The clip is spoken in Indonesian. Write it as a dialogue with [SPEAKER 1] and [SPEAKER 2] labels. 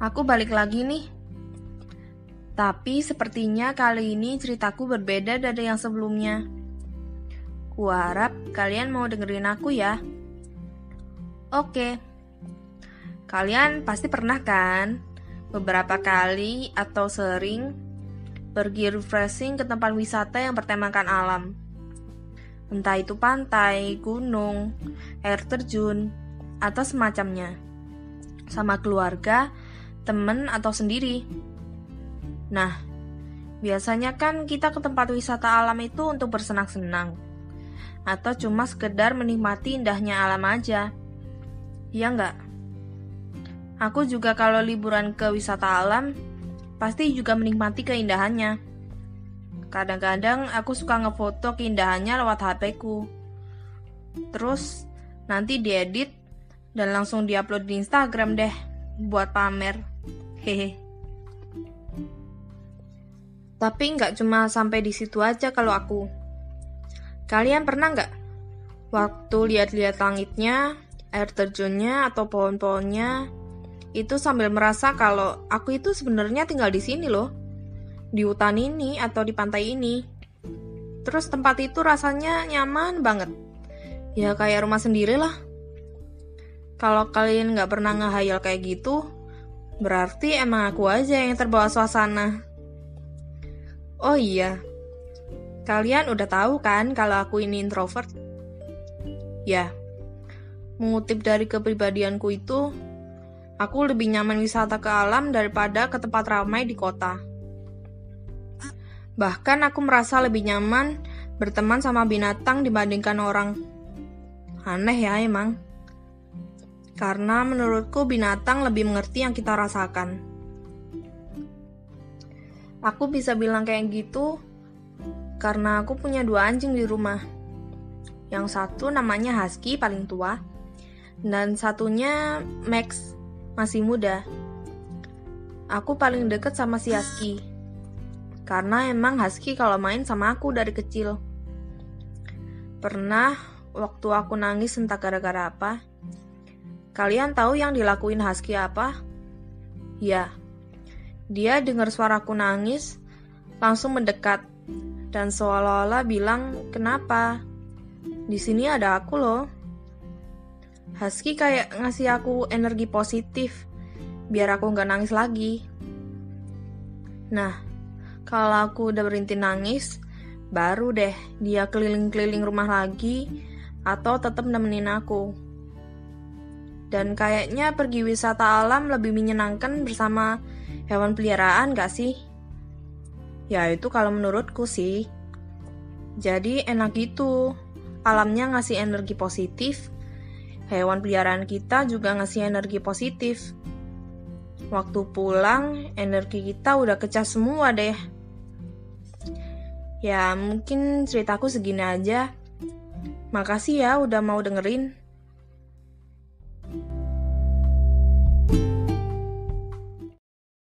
[SPEAKER 1] aku balik lagi nih. Tapi sepertinya kali ini ceritaku berbeda dari yang sebelumnya. Kuharap kalian mau dengerin aku ya. Oke. Kalian pasti pernah kan beberapa kali atau sering pergi refreshing ke tempat wisata yang bertemakan alam. Entah itu pantai, gunung, air terjun, atau semacamnya sama keluarga, temen, atau sendiri. Nah, biasanya kan kita ke tempat wisata alam itu untuk bersenang-senang, atau cuma sekedar menikmati indahnya alam aja. Iya nggak? Aku juga kalau liburan ke wisata alam, pasti juga menikmati keindahannya. Kadang-kadang aku suka ngefoto keindahannya lewat HP ku. Terus nanti diedit dan langsung diupload di Instagram deh buat pamer. Hehe. Tapi nggak cuma sampai di situ aja kalau aku. Kalian pernah nggak waktu lihat-lihat langitnya, air terjunnya atau pohon-pohonnya itu sambil merasa kalau aku itu sebenarnya tinggal di sini loh, di hutan ini atau di pantai ini. Terus tempat itu rasanya nyaman banget. Ya kayak rumah sendiri lah. Kalau kalian nggak pernah ngehayal kayak gitu, berarti emang aku aja yang terbawa suasana. Oh iya, kalian udah tahu kan kalau aku ini introvert? Ya, mengutip dari kepribadianku itu, aku lebih nyaman wisata ke alam daripada ke tempat ramai di kota. Bahkan aku merasa lebih nyaman berteman sama binatang dibandingkan orang. Aneh ya emang. Karena menurutku binatang lebih mengerti yang kita rasakan. Aku bisa bilang kayak gitu karena aku punya dua anjing di rumah. Yang satu namanya Husky paling tua, dan satunya Max masih muda. Aku paling deket sama si Husky, karena emang Husky kalau main sama aku dari kecil. Pernah waktu aku nangis entah gara-gara apa, Kalian tahu yang dilakuin Husky apa? Ya, dia dengar suaraku nangis, langsung mendekat, dan seolah-olah bilang, kenapa? Di sini ada aku loh. Husky kayak ngasih aku energi positif, biar aku nggak nangis lagi. Nah, kalau aku udah berhenti nangis, baru deh dia keliling-keliling rumah lagi, atau tetap nemenin aku. Dan kayaknya pergi wisata alam lebih menyenangkan bersama hewan peliharaan gak sih? Ya itu kalau menurutku sih. Jadi enak gitu. Alamnya ngasih energi positif. Hewan peliharaan kita juga ngasih energi positif. Waktu pulang, energi kita udah kecas semua deh. Ya, mungkin ceritaku segini aja. Makasih ya udah mau dengerin.